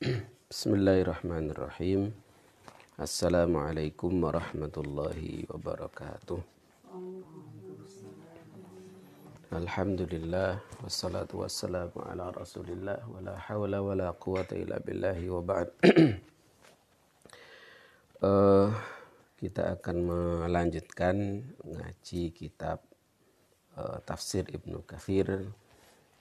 Bismillahirrahmanirrahim. Assalamualaikum warahmatullahi wabarakatuh. Alhamdulillah wassalatu wassalamu ala Rasulillah wala haula wala quwata illa billahi wa ba'd. uh, kita akan melanjutkan ngaji kitab uh, tafsir Ibnu Kathir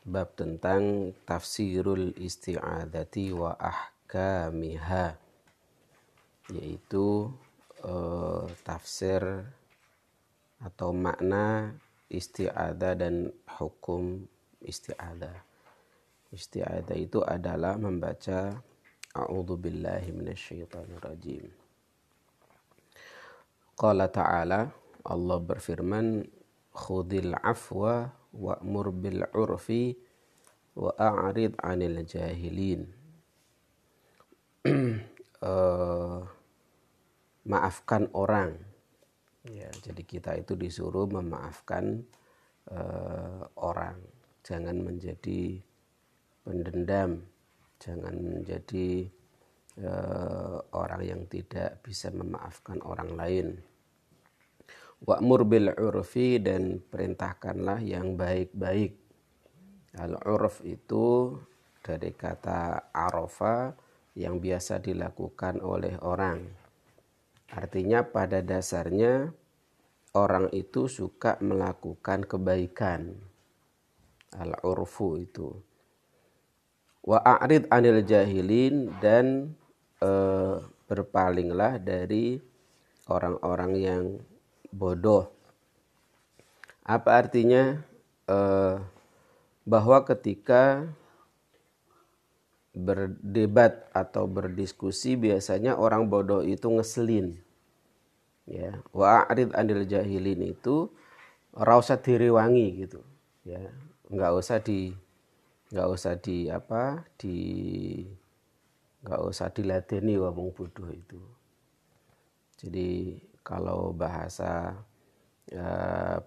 bab tentang tafsirul isti'adati wa ahkamiha yaitu uh, tafsir atau makna isti'adah dan hukum isti'adah. Isti'adah itu adalah membaca A'udzu billahi rajim. Qala ta'ala Allah berfirman khudil afwa wa'mur bil urfi wa a'rid 'anil jahilin. uh, maafkan orang Ya, jadi kita itu disuruh memaafkan uh, orang, jangan menjadi pendendam, jangan menjadi uh, orang yang tidak bisa memaafkan orang lain. Wa'mur bil urfi dan perintahkanlah yang baik-baik. Al-urf itu dari kata arafa yang biasa dilakukan oleh orang Artinya pada dasarnya orang itu suka melakukan kebaikan. Al-urfu itu. Wa a'rid anil jahilin dan e, berpalinglah dari orang-orang yang bodoh. Apa artinya? E, bahwa ketika berdebat atau berdiskusi biasanya orang bodoh itu ngeselin. Ya, wa'arid anil jahilin itu rasa diriwangi gitu. Ya, nggak usah di nggak usah di apa di nggak usah diladeni ngomong bodoh itu. Jadi kalau bahasa ya,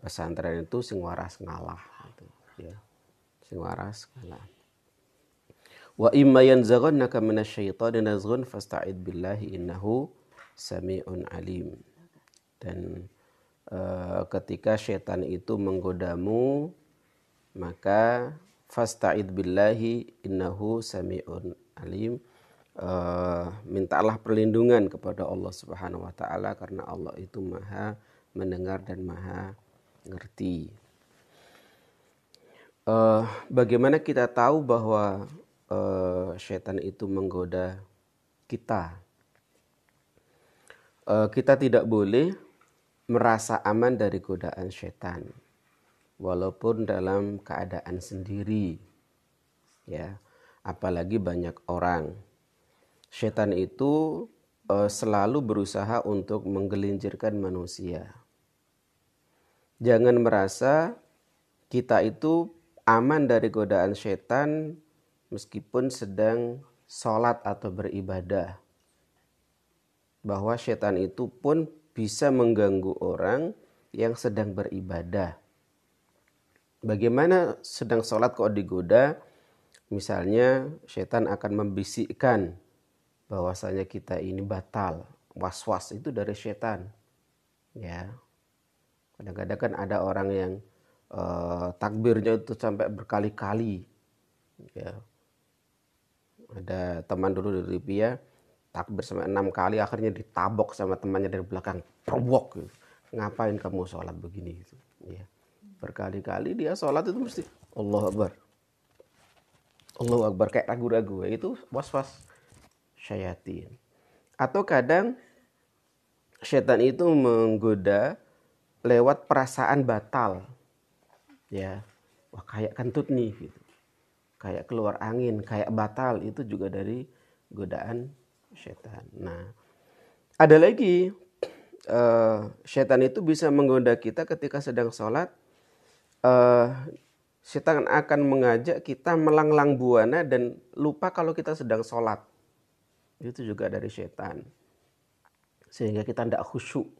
pesantren itu sing waras ngalah gitu, ya. Sing waras ngalah. Wa imma yanzaghannaka minasyaitonir nazghun fasta'id billahi innahu sami'un alim. Dan uh, ketika syaitan itu menggodamu maka fasta'id billahi innahu sami'un alim. Uh, mintalah perlindungan kepada Allah Subhanahu wa taala karena Allah itu Maha mendengar dan Maha ngerti. Uh, bagaimana kita tahu bahwa uh, setan itu menggoda kita. Uh, kita tidak boleh merasa aman dari godaan setan, walaupun dalam keadaan sendiri, ya, apalagi banyak orang. Setan itu uh, selalu berusaha untuk menggelincirkan manusia. Jangan merasa kita itu aman dari godaan setan meskipun sedang sholat atau beribadah. Bahwa setan itu pun bisa mengganggu orang yang sedang beribadah. Bagaimana sedang sholat kok digoda? Misalnya setan akan membisikkan bahwasanya kita ini batal. Was-was itu dari setan. Ya. Kadang-kadang kan ada orang yang uh, takbirnya itu sampai berkali-kali. Ya ada teman dulu dari Libya takbir sampai enam kali akhirnya ditabok sama temannya dari belakang probok gitu. ngapain kamu sholat begini gitu ya berkali-kali dia sholat itu mesti Allah Akbar Allah Akbar kayak ragu-ragu itu was-was syayatin atau kadang setan itu menggoda lewat perasaan batal ya wah kayak kentut nih gitu kayak keluar angin, kayak batal itu juga dari godaan setan. Nah, ada lagi uh, setan itu bisa menggoda kita ketika sedang sholat. Uh, setan akan mengajak kita melanglang buana dan lupa kalau kita sedang sholat. Itu juga dari setan. Sehingga kita tidak khusyuk.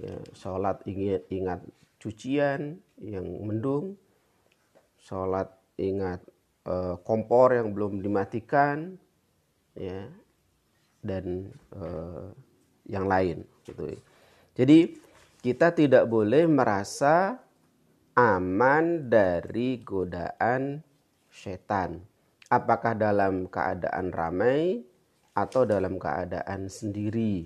Ya, sholat ingat, ingat cucian yang mendung. Sholat ingat Eh, kompor yang belum dimatikan, ya dan uh, yang lain gitu. Jadi kita tidak boleh merasa aman dari godaan setan. Apakah dalam keadaan ramai atau dalam keadaan sendiri?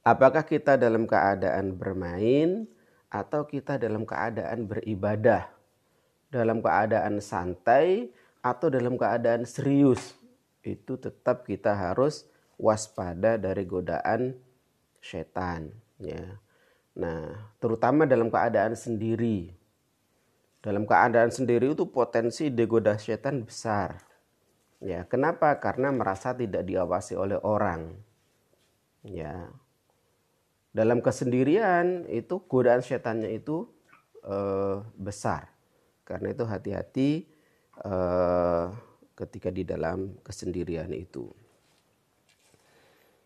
Apakah kita dalam keadaan bermain atau kita dalam keadaan beribadah? Dalam keadaan santai atau dalam keadaan serius? Itu tetap kita harus waspada dari godaan setan ya. Nah, terutama dalam keadaan sendiri. Dalam keadaan sendiri itu potensi digoda setan besar. Ya, kenapa? Karena merasa tidak diawasi oleh orang. Ya. Dalam kesendirian itu godaan setannya itu eh, besar. Karena itu hati-hati eh, ketika di dalam kesendirian itu.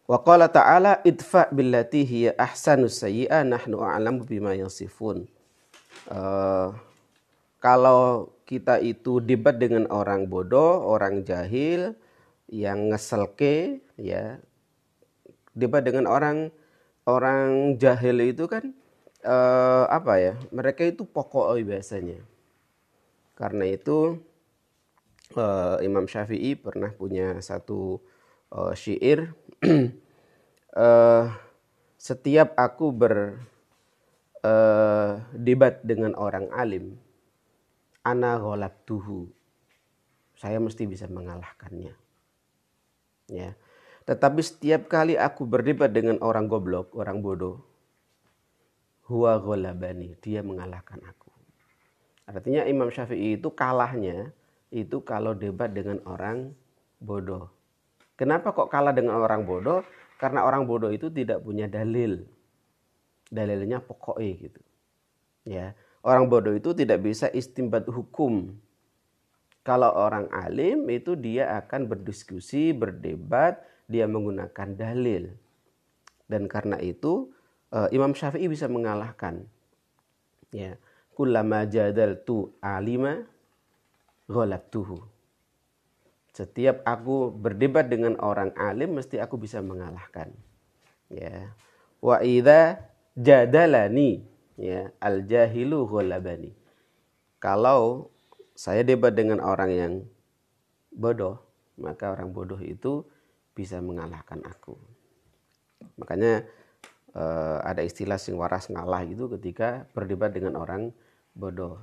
Wa qala ta'ala idfa billati hiya ahsanus sayyi'ah nahnu a'lamu bima yasifun. Uh, kalau kita itu debat dengan orang bodoh, orang jahil yang ngeselke ya. Debat dengan orang orang jahil itu kan uh, apa ya? Mereka itu pokok biasanya. Karena itu uh, Imam Syafi'i pernah punya satu uh, syair uh, setiap aku ber uh, debat dengan orang alim, ana tuhu, saya mesti bisa mengalahkannya. Ya. Tetapi setiap kali aku berdebat dengan orang goblok, orang bodoh, huwa gholabani, dia mengalahkan aku. Artinya Imam Syafi'i itu kalahnya itu kalau debat dengan orang bodoh. Kenapa kok kalah dengan orang bodoh? Karena orang bodoh itu tidak punya dalil. Dalilnya pokoknya gitu. Ya, orang bodoh itu tidak bisa istimbat hukum. Kalau orang alim itu dia akan berdiskusi, berdebat, dia menggunakan dalil. Dan karena itu eh, Imam Syafi'i bisa mengalahkan. Ya, kullama jadaltu alima ghalabtuhu setiap aku berdebat dengan orang alim mesti aku bisa mengalahkan. Ya. Wa idza jadalani ya al jahilu ghalabani. Kalau saya debat dengan orang yang bodoh, maka orang bodoh itu bisa mengalahkan aku. Makanya eh, ada istilah sing waras ngalah itu ketika berdebat dengan orang bodoh.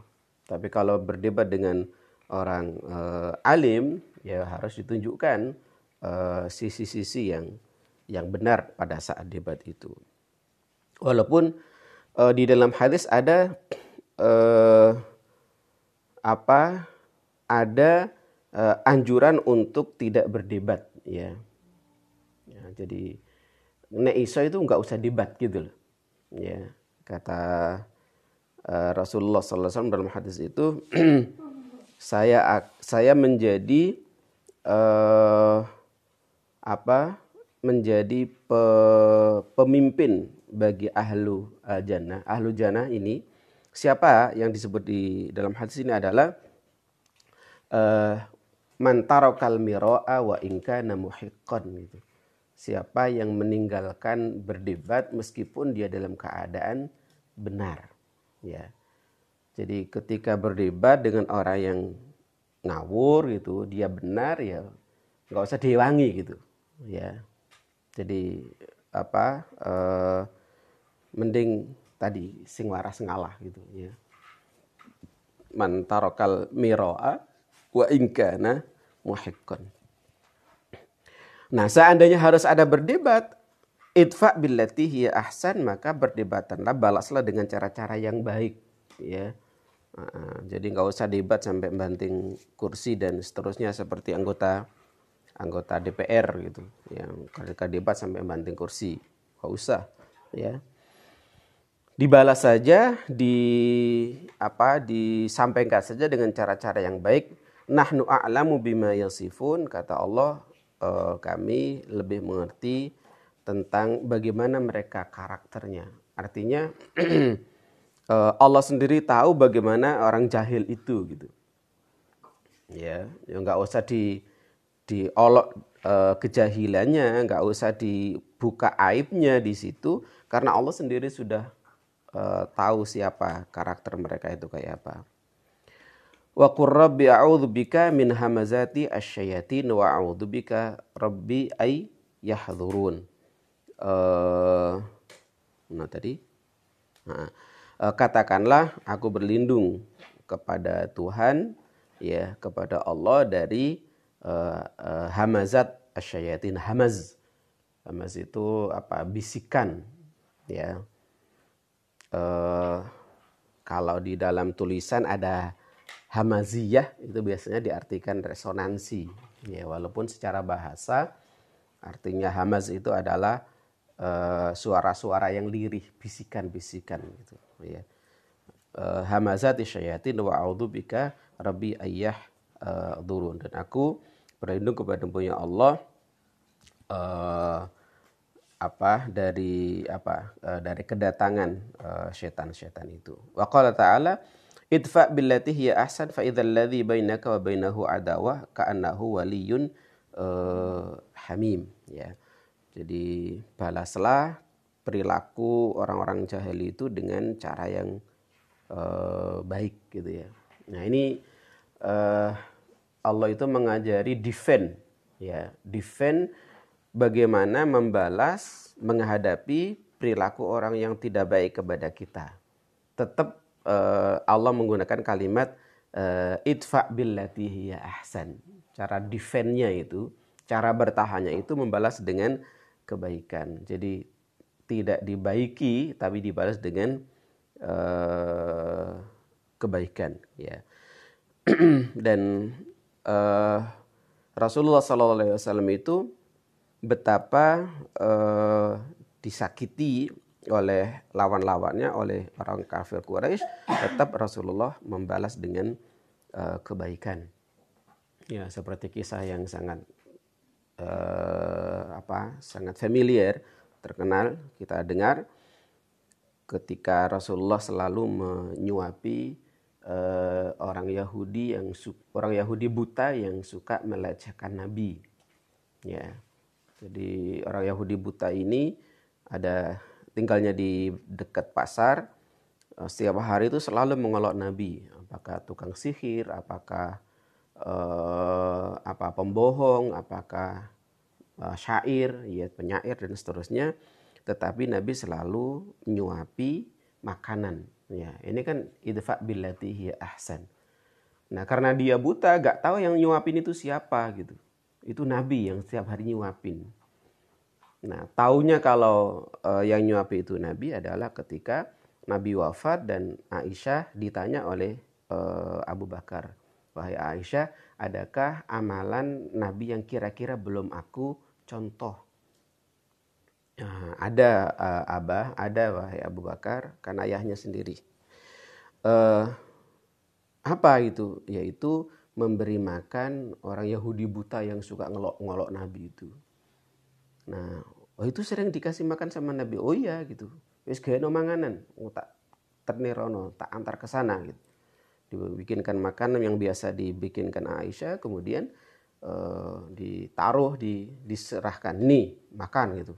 Tapi kalau berdebat dengan orang eh, alim ya harus ditunjukkan eh, sisi-sisi uh, yang yang benar pada saat debat itu. Walaupun uh, di dalam hadis ada uh, apa ada uh, anjuran untuk tidak berdebat ya. ya jadi Nek Isa itu nggak usah debat gitu loh. Ya, kata uh, Rasulullah SAW dalam hadis itu saya saya menjadi uh, apa menjadi pe, pemimpin bagi ahlu uh, jannah. Ahlu jannah ini siapa yang disebut di dalam hadis ini adalah uh, man tarakal miro'a wa inka namuhiqqan gitu. Siapa yang meninggalkan berdebat meskipun dia dalam keadaan benar, ya. Jadi ketika berdebat dengan orang yang ngawur gitu dia benar ya nggak usah diwangi gitu ya jadi apa uh, mending tadi sing waras ngalah gitu ya. Man tarokal miroa wa ingkana muhikkon nah seandainya harus ada berdebat itfa billati hiya ahsan maka berdebatanlah balaslah dengan cara-cara yang baik ya. Jadi nggak usah debat sampai banting kursi dan seterusnya seperti anggota anggota DPR gitu yang ketika debat sampai banting kursi. Nggak usah ya dibalas saja di apa disampaikan saja dengan cara-cara yang baik nahnu a'lamu bima yasifun kata Allah e, kami lebih mengerti tentang bagaimana mereka karakternya artinya uh, Allah sendiri tahu bagaimana orang jahil itu gitu. Ya, ya nggak usah di diolok uh, kejahilannya, nggak usah dibuka aibnya di situ, karena Allah sendiri sudah uh, tahu siapa karakter mereka itu kayak apa. Wa qur rabbi a'udzu bika min hamazati asyayatin wa a'udzu bika rabbi ay yahdurun. Uh, nah tadi. Nah, uh, katakanlah aku berlindung kepada Tuhan ya kepada Allah dari uh, uh, hamazat asyayatin. Hamaz. Hamaz itu apa? Bisikan ya uh, kalau di dalam tulisan ada hamaziyah itu biasanya diartikan resonansi ya walaupun secara bahasa artinya hamaz itu adalah Eh, suara-suara yang lirih, bisikan-bisikan gitu ya. Uh, hamazati syayatin wa bika rabbi ayyah durun dan aku berlindung kepada punya Allah uh, apa dari apa uh, dari kedatangan setan-setan uh, itu. Wa qala ta'ala idfa billati hiya ahsan fa idzal ladzi bainaka wa bainahu adawah ka'annahu waliyyun uh, hamim ya. Jadi balaslah perilaku orang-orang jahil itu dengan cara yang uh, baik gitu ya. Nah ini uh, Allah itu mengajari defend ya, defend bagaimana membalas menghadapi perilaku orang yang tidak baik kepada kita. Tetap uh, Allah menggunakan kalimat uh, idfa billati ahsan. Cara defendnya itu, cara bertahannya itu membalas dengan kebaikan. Jadi tidak dibaiki tapi dibalas dengan uh, kebaikan ya. Dan uh, Rasulullah SAW itu betapa uh, disakiti oleh lawan-lawannya oleh orang kafir Quraisy tetap Rasulullah membalas dengan uh, kebaikan. Ya seperti kisah yang sangat uh, apa sangat familiar terkenal kita dengar ketika Rasulullah selalu menyuapi uh, orang Yahudi yang orang Yahudi buta yang suka melecehkan Nabi. Ya jadi orang Yahudi buta ini ada tinggalnya di dekat pasar eh, setiap hari itu selalu mengolok Nabi apakah tukang sihir apakah uh, apa pembohong, apakah uh, syair, ya penyair dan seterusnya. Tetapi Nabi selalu nyuapi makanan. Ya, ini kan idfa billati ahsan. Nah, karena dia buta, gak tahu yang nyuapin itu siapa gitu. Itu Nabi yang setiap hari nyuapin. Nah, taunya kalau uh, yang nyuapi itu Nabi adalah ketika Nabi wafat dan Aisyah ditanya oleh uh, Abu Bakar Wahai Aisyah, adakah amalan Nabi yang kira-kira belum aku contoh? Nah, ada uh, Abah, ada wahai Abu Bakar, kan ayahnya sendiri. Uh, apa itu? Yaitu memberi makan orang Yahudi buta yang suka ngelok-ngelok Nabi itu. Nah, oh itu sering dikasih makan sama Nabi. Oh iya gitu. Wis gawe manganan, oh, tak ternirono, tak antar ke sana gitu. Dibikinkan makanan yang biasa dibikinkan Aisyah kemudian uh, ditaruh di diserahkan. Nih makan gitu.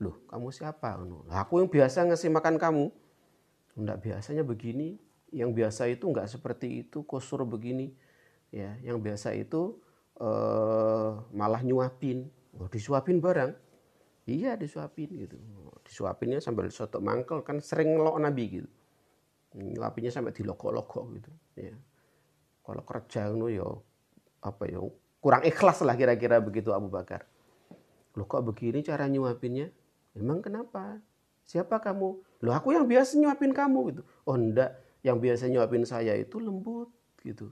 Loh kamu siapa? Aku yang biasa ngasih makan kamu. Enggak biasanya begini. Yang biasa itu enggak seperti itu kosur begini ya yang biasa itu uh, malah nyuapin. Oh, disuapin barang? Iya disuapin gitu. Disuapinnya sambil soto mangkel kan sering ngelok nabi gitu. Nyuapinya sampai dilogok-logok gitu ya. Kalau kerja itu ya apa ya kurang ikhlas lah kira-kira begitu Abu Bakar. Lo kok begini cara nyuapinnya? Emang kenapa? Siapa kamu? Lo aku yang biasa nyuapin kamu gitu. Oh enggak yang biasa nyuapin saya itu lembut gitu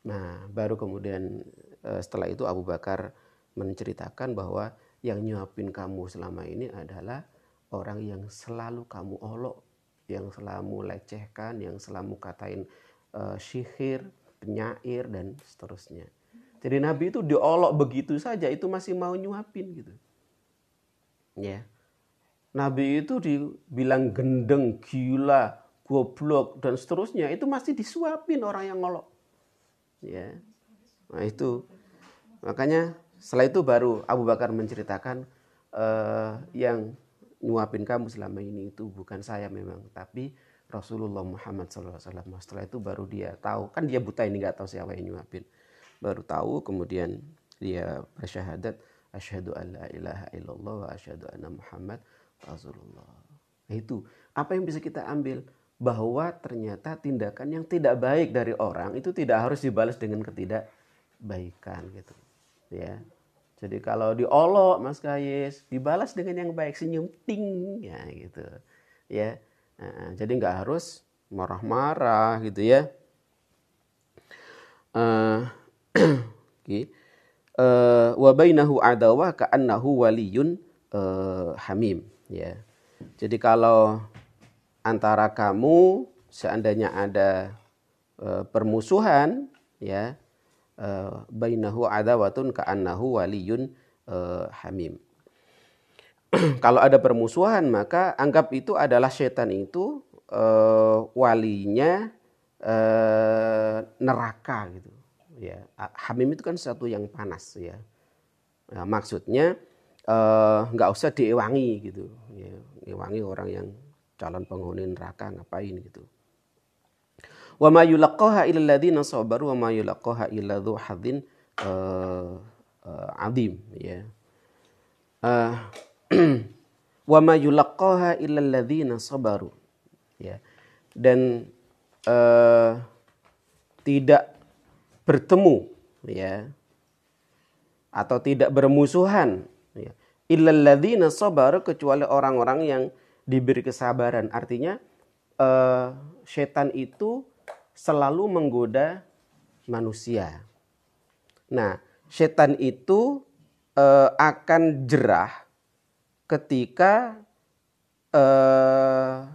nah baru kemudian eh, setelah itu Abu Bakar menceritakan bahwa yang nyuapin kamu selama ini adalah orang yang selalu kamu olok yang selalu lecehkan, yang selalu katain uh, sihir, penyair dan seterusnya. Jadi Nabi itu diolok begitu saja itu masih mau nyuapin gitu. Ya. Nabi itu dibilang gendeng, gila, goblok dan seterusnya itu masih disuapin orang yang ngolok. Ya. Nah itu makanya setelah itu baru Abu Bakar menceritakan uh, yang nyuapin kamu selama ini itu bukan saya memang, tapi Rasulullah Muhammad SAW. Setelah itu baru dia tahu, kan dia buta ini nggak tahu siapa yang nyuapin. Baru tahu, kemudian dia bersyahadat, asyhadu an la ilaha illallah wa asyhadu anna Muhammad Rasulullah. Nah, itu apa yang bisa kita ambil bahwa ternyata tindakan yang tidak baik dari orang itu tidak harus dibalas dengan ketidakbaikan gitu ya jadi kalau diolok Mas Kayes, dibalas dengan yang baik, senyum ting ya gitu. Ya. Nah, jadi nggak harus marah-marah gitu ya. Uh, okay. uh, waliyun uh, hamim ya. Jadi kalau antara kamu seandainya ada uh, permusuhan ya Eh, bainahu adawatun ka'annahu waliyun uh, hamim. Kalau ada permusuhan maka anggap itu adalah setan itu uh, walinya uh, neraka gitu. Ya, hamim itu kan sesuatu yang panas ya. Nah, maksudnya nggak uh, usah diewangi gitu. Ya, diewangi orang yang calon penghuni neraka ngapain gitu. Wa ma yulaqqaha illa alladziina sabaru wa ma yulaqqaha illa dzu hadzin uh, uh, azim ya. Uh, wa ma yulaqqaha illa alladziina sabaru ya. Dan uh, tidak bertemu ya atau tidak bermusuhan ya. Illalladzina sabaru kecuali orang-orang yang diberi kesabaran. Artinya uh, setan itu selalu menggoda manusia. Nah, setan itu uh, akan jerah ketika uh,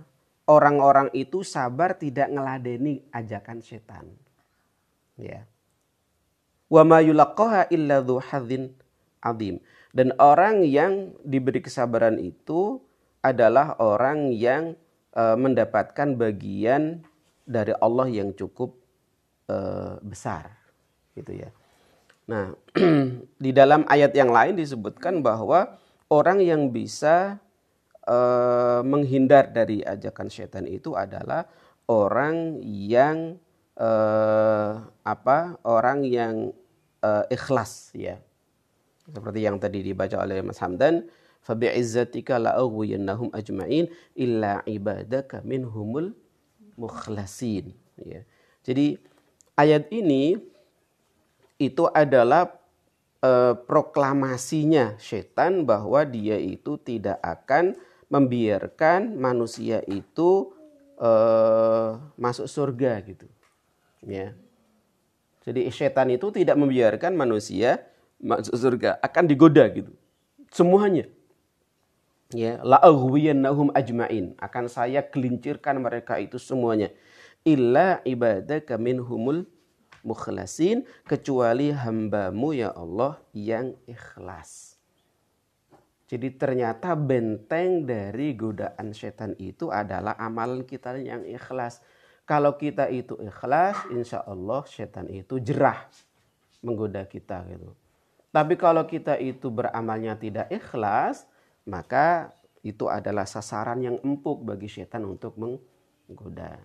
orang-orang itu sabar tidak ngeladeni ajakan setan. Ya. Wa ma yulaqqaha illa dzu adim. Dan orang yang diberi kesabaran itu adalah orang yang uh, mendapatkan bagian dari Allah yang cukup uh, besar gitu ya. Nah, di dalam ayat yang lain disebutkan bahwa orang yang bisa uh, menghindar dari ajakan setan itu adalah orang yang uh, apa? Orang yang uh, ikhlas ya. Seperti yang tadi dibaca oleh Mas Hamdan, ya. Jadi ayat ini itu adalah e, proklamasinya setan bahwa dia itu tidak akan membiarkan manusia itu e, masuk surga gitu. Ya. Jadi setan itu tidak membiarkan manusia masuk surga, akan digoda gitu. Semuanya ya la'aghwiyannahum ajmain akan saya gelincirkan mereka itu semuanya illa ibadaka minhumul mukhlasin kecuali hambamu ya Allah yang ikhlas jadi ternyata benteng dari godaan setan itu adalah amalan kita yang ikhlas. Kalau kita itu ikhlas, insya Allah setan itu jerah menggoda kita gitu. Tapi kalau kita itu beramalnya tidak ikhlas, maka itu adalah sasaran yang empuk bagi setan untuk menggoda.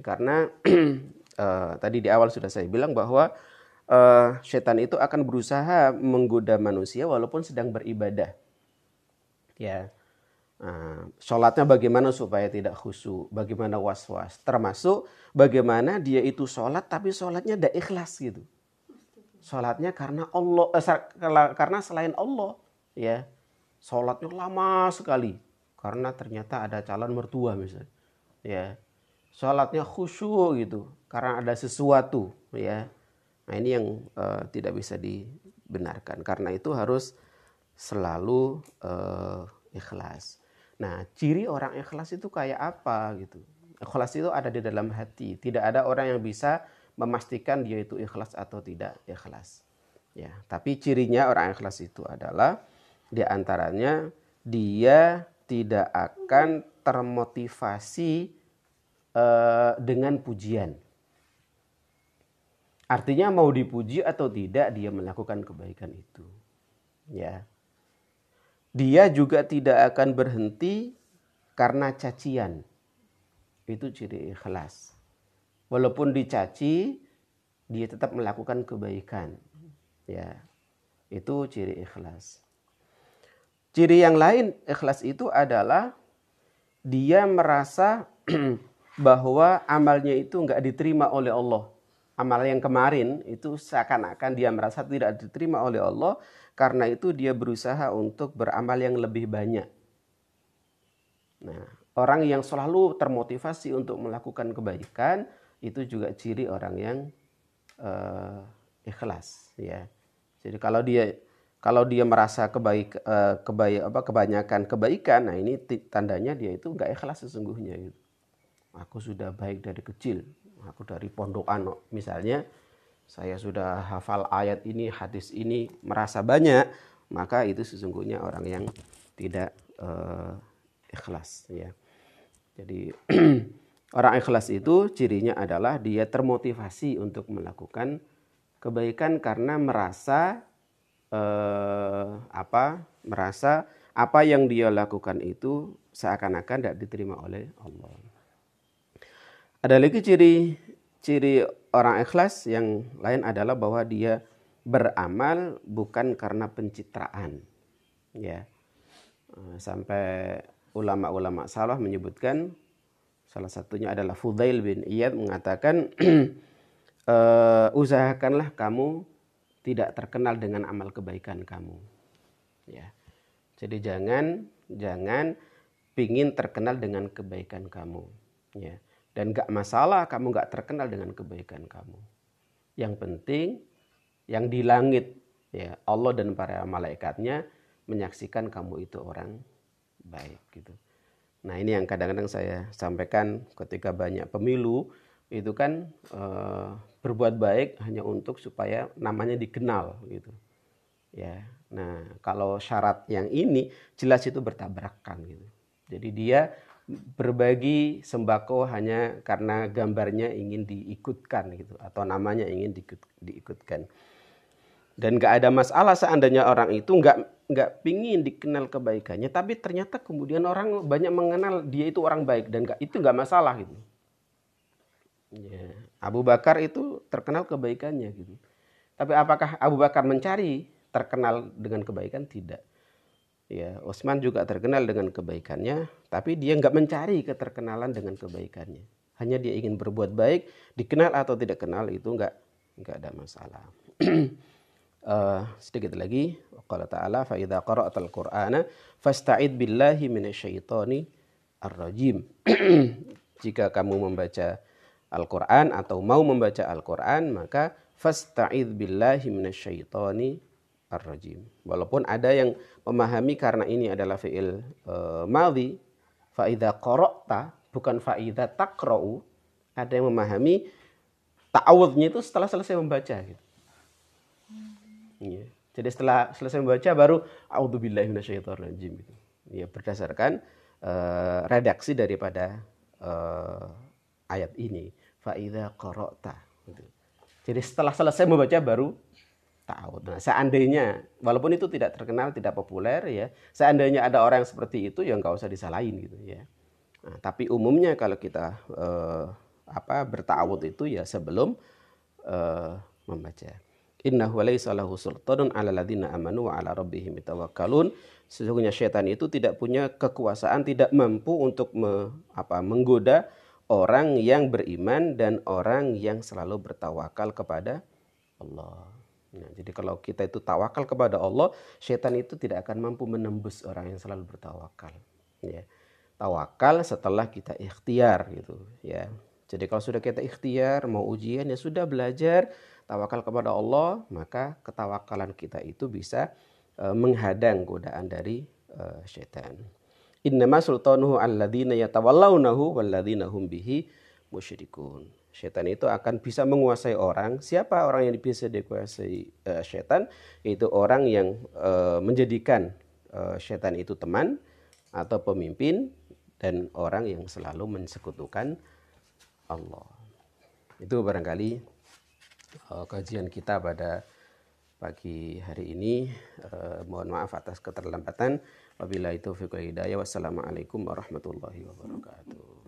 Karena uh, tadi di awal sudah saya bilang bahwa uh, setan itu akan berusaha menggoda manusia walaupun sedang beribadah. Ya, uh, sholatnya bagaimana supaya tidak khusyuk, bagaimana was-was, termasuk bagaimana dia itu sholat tapi sholatnya tidak ikhlas gitu. Sholatnya karena Allah, eh, karena selain Allah, ya sholatnya lama sekali. Karena ternyata ada calon mertua misalnya ya. Sholatnya khusyuk gitu karena ada sesuatu ya. Nah ini yang uh, tidak bisa dibenarkan. Karena itu harus selalu uh, ikhlas. Nah ciri orang ikhlas itu kayak apa gitu? Ikhlas itu ada di dalam hati. Tidak ada orang yang bisa memastikan dia itu ikhlas atau tidak ikhlas ya. Tapi cirinya orang ikhlas itu adalah di antaranya dia tidak akan termotivasi uh, dengan pujian. Artinya mau dipuji atau tidak dia melakukan kebaikan itu. Ya. Dia juga tidak akan berhenti karena cacian. Itu ciri ikhlas. Walaupun dicaci, dia tetap melakukan kebaikan. Ya. Itu ciri ikhlas. Ciri yang lain ikhlas itu adalah dia merasa bahwa amalnya itu nggak diterima oleh Allah amal yang kemarin itu seakan-akan dia merasa tidak diterima oleh Allah karena itu dia berusaha untuk beramal yang lebih banyak. Nah, orang yang selalu termotivasi untuk melakukan kebaikan itu juga ciri orang yang uh, ikhlas ya. Jadi kalau dia kalau dia merasa kebaik uh, kebaik apa kebanyakan kebaikan, nah ini tandanya dia itu nggak ikhlas sesungguhnya gitu. Aku sudah baik dari kecil, aku dari pondokan misalnya saya sudah hafal ayat ini, hadis ini, merasa banyak, maka itu sesungguhnya orang yang tidak uh, ikhlas ya. Jadi orang ikhlas itu cirinya adalah dia termotivasi untuk melakukan kebaikan karena merasa uh, apa? merasa apa yang dia lakukan itu seakan-akan tidak diterima oleh Allah. Ada lagi ciri ciri orang ikhlas yang lain adalah bahwa dia beramal bukan karena pencitraan. Ya. Eh, sampai ulama-ulama salah menyebutkan salah satunya adalah Fudail bin Iyad mengatakan e, usahakanlah kamu tidak terkenal dengan amal kebaikan kamu. Ya. Jadi jangan jangan pingin terkenal dengan kebaikan kamu. Ya. Dan gak masalah kamu gak terkenal dengan kebaikan kamu. Yang penting yang di langit ya Allah dan para malaikatnya menyaksikan kamu itu orang baik gitu. Nah ini yang kadang-kadang saya sampaikan ketika banyak pemilu itu kan e, berbuat baik hanya untuk supaya namanya dikenal gitu. Ya, nah kalau syarat yang ini jelas itu bertabrakan gitu. Jadi dia berbagi sembako hanya karena gambarnya ingin diikutkan gitu atau namanya ingin diikut, diikutkan dan gak ada masalah seandainya orang itu nggak nggak pingin dikenal kebaikannya tapi ternyata kemudian orang banyak mengenal dia itu orang baik dan gak, itu nggak masalah gitu ya. Abu Bakar itu terkenal kebaikannya gitu tapi apakah Abu Bakar mencari terkenal dengan kebaikan tidak Ya, Utsman juga terkenal dengan kebaikannya, tapi dia nggak mencari keterkenalan dengan kebaikannya. Hanya dia ingin berbuat baik, dikenal atau tidak kenal itu nggak nggak ada masalah. uh, sedikit lagi, Allah Taala, fa idza qara'tal Qur'ana fasta'id billahi minasyaitani ar-rajim. Jika kamu membaca Al-Qur'an atau mau membaca Al-Qur'an, maka fasta'id billahi minasyaitani ar-rajim. Walaupun ada yang memahami karena ini adalah fi'il uh, madhi, qara'ta bukan faida takra'u, ada yang memahami ta'awudnya itu setelah selesai membaca gitu. Ya. Jadi setelah selesai membaca baru a'udzubillahi minasyaitonirrajim gitu. Ya, berdasarkan uh, redaksi daripada uh, ayat ini. Faida qara'ta gitu. Jadi setelah selesai membaca baru ta'awud. Nah, seandainya walaupun itu tidak terkenal, tidak populer ya, seandainya ada orang yang seperti itu ya nggak usah disalahin gitu ya. Nah, tapi umumnya kalau kita uh, apa bertawud itu ya sebelum uh, membaca. Innahu laysa lahu sultanun 'ala ladina amanu wa 'ala rabbihim yatawakkalun. Sesungguhnya syaitan itu tidak punya kekuasaan, tidak mampu untuk me, apa, menggoda orang yang beriman dan orang yang selalu bertawakal kepada Allah. Nah, jadi kalau kita itu tawakal kepada Allah, setan itu tidak akan mampu menembus orang yang selalu bertawakal. Ya. Tawakal setelah kita ikhtiar gitu ya. Jadi kalau sudah kita ikhtiar mau ujian ya sudah belajar tawakal kepada Allah, maka ketawakalan kita itu bisa uh, menghadang godaan dari uh, setan. Innama sultanuhu alladzina yatawallawnahu walladzina hum bihi musyrikun. Setan itu akan bisa menguasai orang. Siapa orang yang bisa dikuasai uh, setan? Itu orang yang uh, menjadikan uh, setan itu teman atau pemimpin dan orang yang selalu mensekutukan Allah. Itu barangkali uh, kajian kita pada pagi hari ini. Uh, mohon maaf atas keterlambatan. Wabillahi taufiq hidayah. Wassalamualaikum warahmatullahi wabarakatuh.